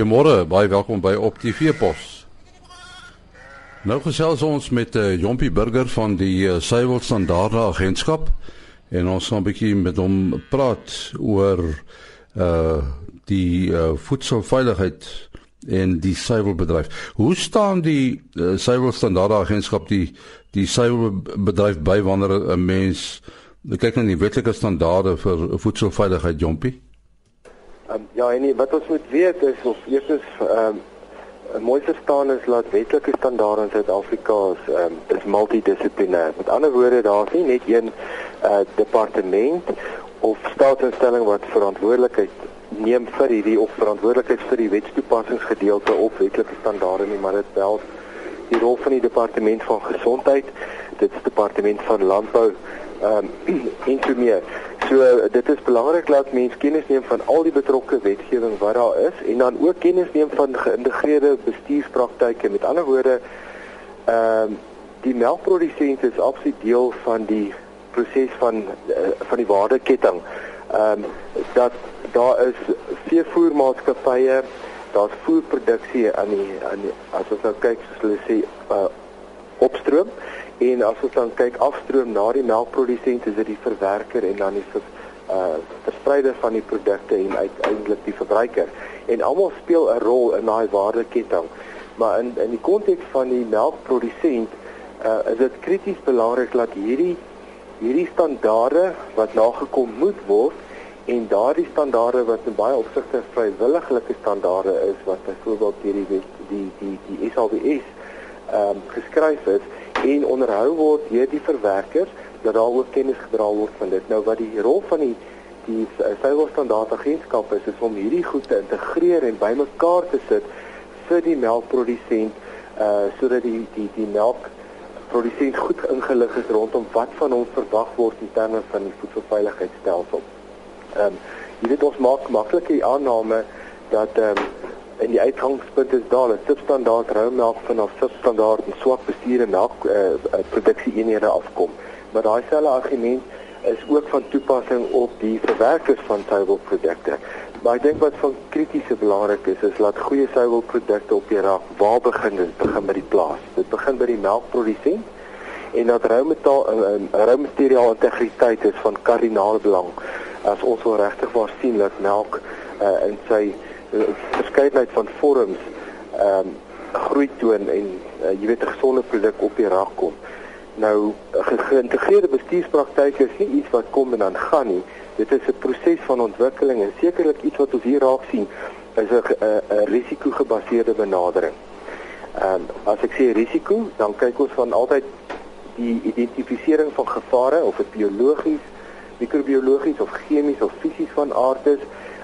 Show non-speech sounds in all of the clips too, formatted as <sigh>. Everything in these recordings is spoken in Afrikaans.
Goeiemôre, baie welkom by Op TV Pos. Nou gesels ons met uh, Jompie Burger van die uh, Suiwel Standaarde Agentskap en ons gaan 'n bietjie met hom praat oor uh die uh, voedselveiligheid en die suiwelbedryf. Hoe staan die uh, Suiwel Standaarde Agentskap die die suiwelbedryf by wanneer 'n mens kyk na die wetlike standaarde vir voedselveiligheid, Jompie? Um, ja, en nie, wat ons moet weet is of eers is ehm um, mooi verstaan is dat wetlike standaarde in Suid-Afrika is ehm um, is multidissiplinêr. Met ander woorde, daar's nie net een uh departement of staatsinstelling wat verantwoordelikheid neem vir hierdie of verantwoordelikheid vir die wetstoepassingsgedeelte op wetlike standaarde nie, maar dit wel die rol van die departement van gesondheid, dit is departement van landbou ehm um, <clears throat> en so meer. So dit is belangrik dat mense kennis neem van al die betrokke wetgewing wat daar is en dan ook kennis neem van geïntegreerde bestuurspraktyke. Met ander woorde, ehm um, die melkprodusent is absoluut deel van die proses van uh, van die waardeketting. Ehm um, dat daar is veevoermaatskappye, daar's voerproduksie aan die aan die, as ons nou kyk soos hulle sê uh, opstroom En as ons dan kyk afstroom na die melkprodusent, is dit die verwerker en dan die uh verspreider van die produkte en uiteindelik die verbruiker. En almal speel 'n rol in daai waardeketting. Maar in in die konteks van die melkprodusent uh is dit krities belangrik dat hierdie hierdie standaarde wat nagekom moet word en daardie standaarde wat in baie opsigte vrywillige standaarde is wat byvoorbeeld deur die die die die SABS ehm um, geskryf is en onderhou word deur die verwerkers dat daar ook kennis gedra word van dit. Nou wat die rol van die die veiligheidstandaard agentskap is, is om hierdie goed te integreer en bymekaar te sit vir die melkprodusent uh sodat die die die melkprodusent goed ingelig is rondom wat van hom verwag word in terme van die voedselveiligheidsstelsel. Ehm um, jy weet ons maak maklik die aanname dat ehm um, en die uitgangspunt is daar 'n substandaard roumelk vanaf substandaard en swak bestuur en melk uh, uh, produksie eenhede afkom. Maar daai selfe argument is ook van toepassing op die verwerkers van suiwelprodukte. Maar ek dink wat van kritiese belangrik is is laat goeie suiwelprodukte op die rak waar begin dit begin by die plaas. Dit begin by die melkprodusent en dat roumetaal en uh, uh, roumateriaal integriteit is van kardinale belang. As ons wil regtig waar sien dat melk uh, in sy verskeidenheid van vorms ehm um, groei toon en uh, jy weet 'n gesonde produk op die rak kom. Nou ge geïntegreerde bestuurspraktyke is nie iets wat kom en dan gaan nie. Dit is 'n proses van ontwikkeling en sekerlik iets wat ons hier raak sien is 'n 'n risiko-gebaseerde benadering. Ehm um, as ek sê risiko, dan kyk ons van altyd die identifisering van gevare of dit biologies, microbiologies of chemies of fisies van aard is.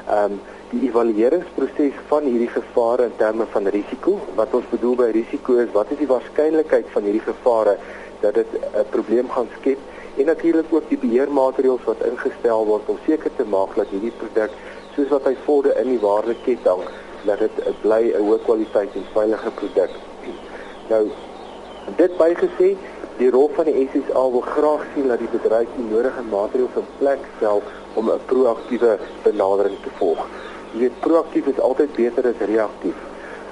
Ehm um, die evalueringsproses van hierdie gevare in terme van risiko. Wat ons bedoel by risiko is wat is die waarskynlikheid van hierdie gevare dat dit 'n probleem gaan skep en natuurlik ook die beheermaatreëls wat ingestel word om seker te maak dat hierdie produk soos wat hy vorder in die waardeketting dat dit bly 'n hoë kwaliteit en veilige produk. Nou dit bygesê Die rol van die SSA wil graag sien dat die bedryf die nodige maatreëls in plek stel om 'n proaktiewe benadering te volg jy weet proaktief is altyd beter as reaktief.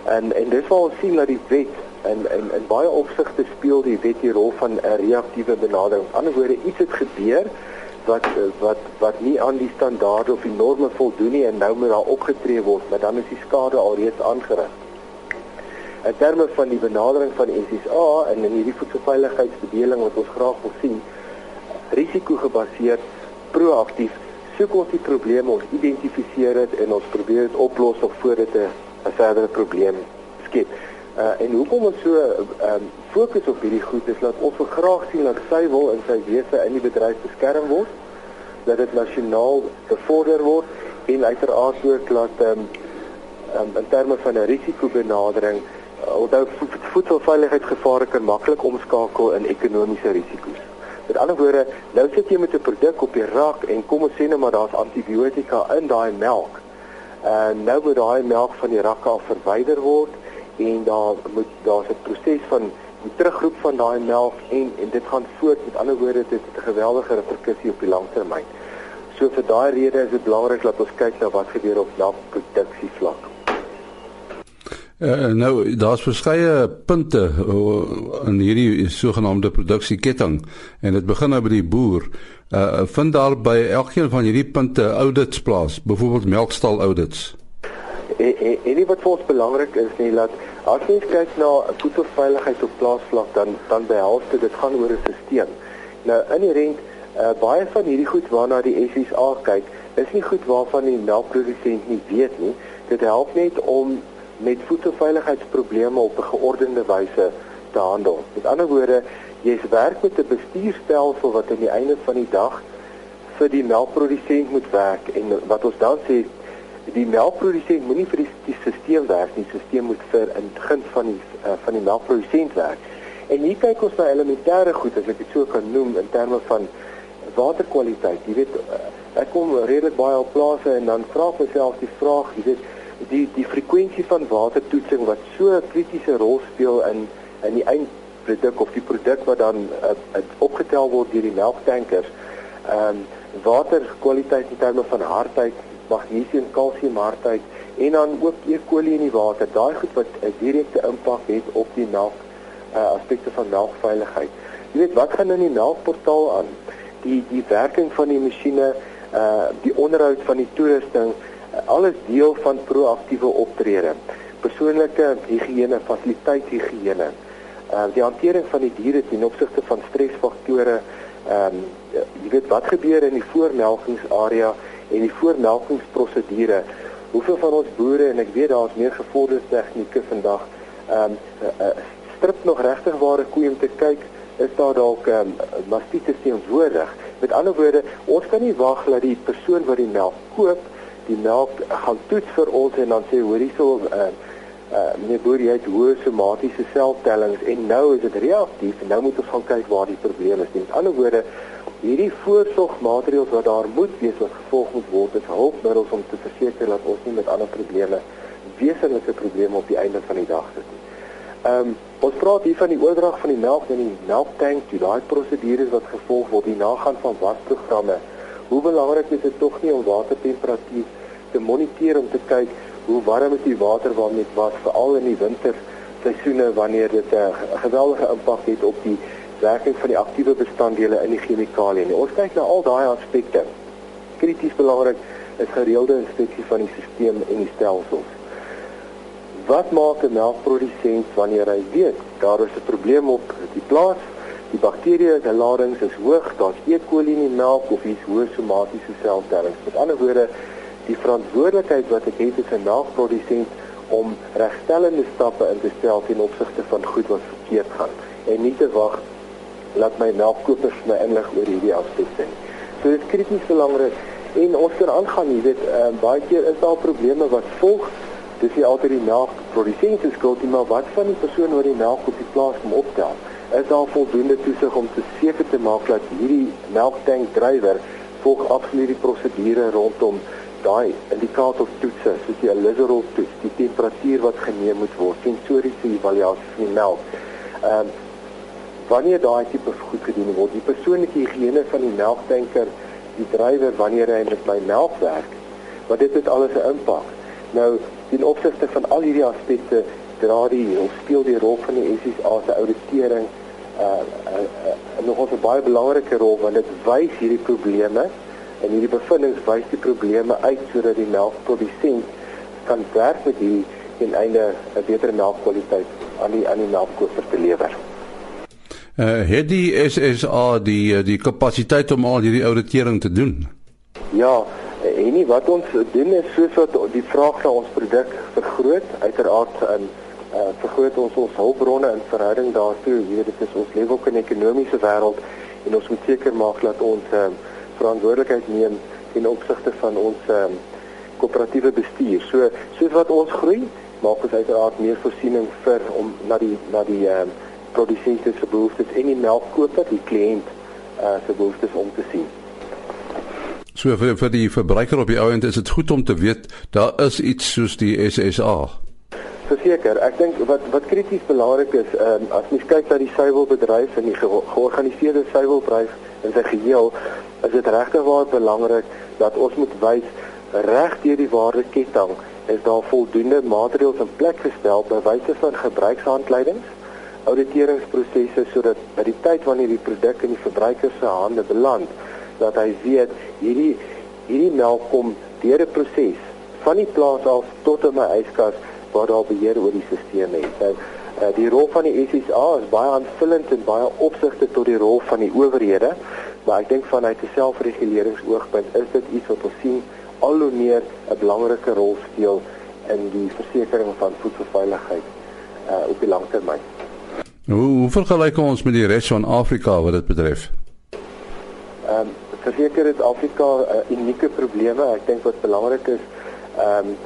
En en dis ons sien dat die wet in in in baie opsigte speel die wet die rol van 'n reaktiewe benadering. Aan die ander wyse iets het gebeur wat wat wat nie aan die standaarde of die norme voldoen nie en nou moet daar opgetree word, maar dan is die skade alreeds aangerig. In terme van die benadering van SSA en in hierdie voedselveiligheidsbedeling wat ons graag wil sien, risiko gebaseerd proaktief soek ons die probleme, ons identifiseer dit en ons probeer dit oplos of voor dit 'n verdere probleem skep. Uh en hoekom ons so ehm um, fokus op hierdie goed is dat ons graag sien dat sy wil in sy wese in die bedryf beskerm word, dat dit nasionaal bevorder word en uiteraard ook dat ehm um, um, in terme van 'n risikobenadering uh, onthou voedselveiligheidsgevare kan maklik omskakel in ekonomiese risiko's. Met ander woorde, nou sit jy met 'n produk op die rak en kom ons sê net maar daar's antibiotika in daai melk. En nou moet daai melk van die rak af verwyder word en daar moet daar's 'n proses van die terugroep van daai melk en en dit gaan voort. Met ander woorde, dit het 'n geweldige reperkussie op die langtermyn. So vir daai rede is dit belangrik dat ons kyk na wat gebeur op melkproduksie vlak. Uh, nou daar's verskeie punte uh, in hierdie sogenaamde produksieketting en dit begin nou by die boer. Uh vind daar by elkeen van hierdie punte audits plaas, byvoorbeeld melkstal audits. En, en, en wat vir ons belangrik is, nie dat as jy kyk na voedselveiligheid op plaasvlak dan dan behels dit gaan oor 'n stelsel. Nou inherent uh, baie van hierdie goed waarna die SSA kyk, is nie goed waarvan die melkprodusent nie weet nie. Dit help net om met voedselveiligheidsprobleme op 'n geordende wyse te handel. Met ander woorde, jy werk met 'n bestuurstelsel wat aan die einde van die dag vir die melkprodusent moet werk en wat ons dan sê die melkprodusent moenie vir die, die stelsel werk nie, die stelsel moet vir in guns van die uh, van die melkprodusent werk. En hier kyk ons na elementêre goed as ek dit so kan noem in terme van waterkwaliteit. Jy weet uh, ek kom redelik baie op plase en dan vra ek myself die vraag, jy weet die die frekwensie van watertoetsing wat so 'n kritiese rol speel in in die eindproduk of die produk wat dan uh, opgetel word deur die melktankers. Ehm um, waterkwaliteit in terme van hardheid, magnesium, kalsium hardheid en dan ook E. coli in die water. Daai goed wat 'n direkte impak het op die melk uh, aspekte van melkveiligheid. Jy weet wat gaan in die melkportaal aan? Die die werking van die masjiene, uh die onderhoud van die toerusting, uh, alles deel van proaktiewe optrede. Persoonlike higiëne, fasiliteitshigiëne. Uh die hantering van die diere ten opsigte van stresfaktore. Ehm um, jy weet wat gebeur in die voormelkingsarea en die voormelkingsprosedure. Hoeveel van ons boere en ek weet daar's meer gevorderde tegnieke vandag ehm um, uh, uh, strip nog regtig ware koeie om te kyk is daar dalk um, mastitis teenwoordig. Met ander woorde, ons kan nie wag dat die persoon wat die melk koop, die melk gaan toets vir ons en dan sê hoor hierso uh, uh meneer boer jy het hoë somatiese seltellings en nou is dit reaktief en nou moet ons gaan kyk waar die probleem is. Met ander woorde, hierdie voorsorgmaatreëls wat daar moet wees wat gevolg moet word, is hulpmiddels om te verseker dat ons nie met ander probleme wesenlike probleme op die einde van die dag sit nie. Ehm um, ons praat hier van die oordrag van die melk in die melktank, die daai prosedures wat gevolg word, die nagaan van wasprogramme. Hoe belangrik is dit tog nie om watertemperatuur te moniteer om te kyk hoe warm is die water waarmee dit was veral in die winterseisoene wanneer dit 'n geweldige impak het op die werking van die aktiewe bestanddele in die chemikalieë. Ons kyk na al daai aspekte. Krities belangrik is gereelde inspeksie van die stelsel en die stelsels. Wat maak 'n melkprodusent wanneer hy weet daar is 'n probleem op die plaas? Die bakterieë ladings is hoog, daar's E. coli in die melk of hier's hoë somatiese seltellings. Met ander woorde, die verantwoordelikheid wat ek het as 'n melkprodusent om regstellende stappe in te stel ten opsigte van goed wat verkeerd gaan en nie te wag laat my melkkopers my inlig oor hierdie aspekte nie. So dit is krities belangrik en ons kan aangaan, jy weet, uh, baie keer is daar probleme wat volg dis nie altyd die melkprodusent se skuld nie, maar wat van die persoon wat die melk op die plaas kom optel? Is daar voldoende toesig om te seker te maak dat hierdie melktank drywer volg absoluut die prosedure rondom daai indikator toetse, soos die Elizerol toets, die temperatuur wat geneem moet word, sensoriese evaluasie van die melk. Ehm um, wanneer daai tipe goed gedoen word, die persoonlike higiëne van die melktanker, die drywer wanneer hy met my melk werk, wat dit het alles 'n impak. Nou ten opsigte van al hierdie aspekte dra die of speel die rol van die SSA se auditering uh, uh, uh nog 'n baie belangrike rol want dit wys hierdie probleme en hierdie bevindinge wys die probleme uit sodat die melkprodusent kan werk met hierdie en einde 'n beter melkkwaliteit aan die aan die melkkoper te lewer. Uh het die SSA die die kapasiteit om al hierdie auditering te doen? Ja, En nie wat ons doen is soos wat die vraag na ons produk vergroot, uiteraard in uh, vergroot ons ons hulpbronne in verhouding daartoe. Jy weet dit is ons lewe ook in 'n ekonomiese wêreld en ons moet seker maak dat ons um, verantwoordelikheid neem in opsigte van ons um, koöperatiewe bestuur. So soos wat ons groei, maak ons uiteraard meer voorsiening vir om na die na die um, produsente se behoeftes en die melkkoper, die kliënt uh, se behoeftes om te sien. So vir vir die verbruiker op die ou end is dit goed om te weet daar is iets soos die SSA. Verseker, ek dink wat wat krities belangrik is, um, as mens kyk na die suiwelbedryf en die ge georganiseerde suiwelbedryf in sy geheel, is dit regtig waar belangrik dat ons moet wys reg deur die waardeketting is daar voldoende maatreëls in plek gestel by wyse van gebruikshandleidings, auditeringsprosesse sodat by die tyd wanneer die produk in die verbruiker se hande beland, dat hy weet hierdie hierdie melk kom deur 'n proses van die plaas af tot in my yskas waar daar beheer oor die stelsel is. Nou, uh, die rol van die SSA is baie aanvullend en baie opsigte tot die rol van die owerhede, maar ek dink vanuit 'n selfreguleringsoogpunt is dit iets wat ons sien al hoe meer 'n belangrike rol speel in die versekering van voedselveiligheid uh, op die lang termyn. Hoe hoe vergelyk ons met die res van Afrika wat dit betref? Ehm um, verseker het Afrika uh, unieke probleme. Ek dink wat belangrik is ehm um,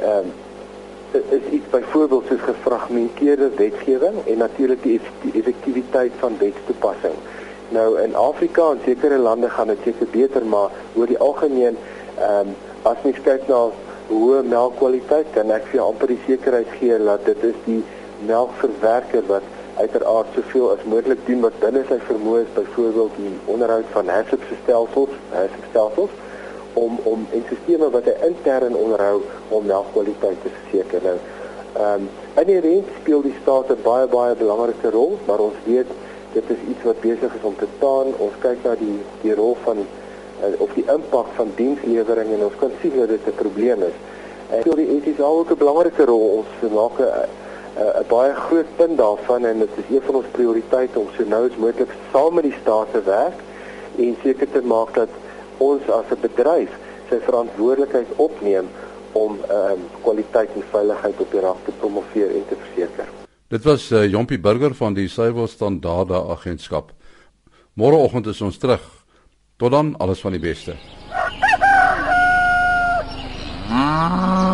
ehm um, is iets byvoorbeeld soos gefragmenteerde wetgewing en natuurlik die effektiwiteit van wetstoepassing. Nou in Afrika en sekere lande gaan dit seker beter, maar oor die algemeen ehm um, as mens kyk na hoë melkkwaliteit, kan ek vir amper die sekerheid gee dat dit is die melkverwerker wat uiteraard soveel as moontlik doen wat binne sy vermoë is, byvoorbeeld die onderhoud van herstelstelsels, herstelstelsels om om 'n stelsel wat hy intern onderhou om melkkwaliteit te verseker. Nou, ehm um, in die rent speel die staat 'n baie baie belangrike rol, maar ons weet dit is iets wat besig is om te taan. Ons kyk na die die rol van uh, of die impak van dienslewering en ons kan sien dat dit 'n probleem is. En so die etiese ook 'n belangrike rol. Ons maak 'n 'n baie groot punt daarvan en dit is een van ons prioriteite om so nou as moontlik saam met die staat te werk en seker te maak dat ons as 'n bedryf sy verantwoordelikheid opneem om ehm um, kwaliteit en veiligheid op die rak te promoveer en te verseker. Dit was uh, Jompie Burger van die Suiwel Standaarde Agentskap. Môreoggend is ons terug. Tot dan, alles van die beste. Ah.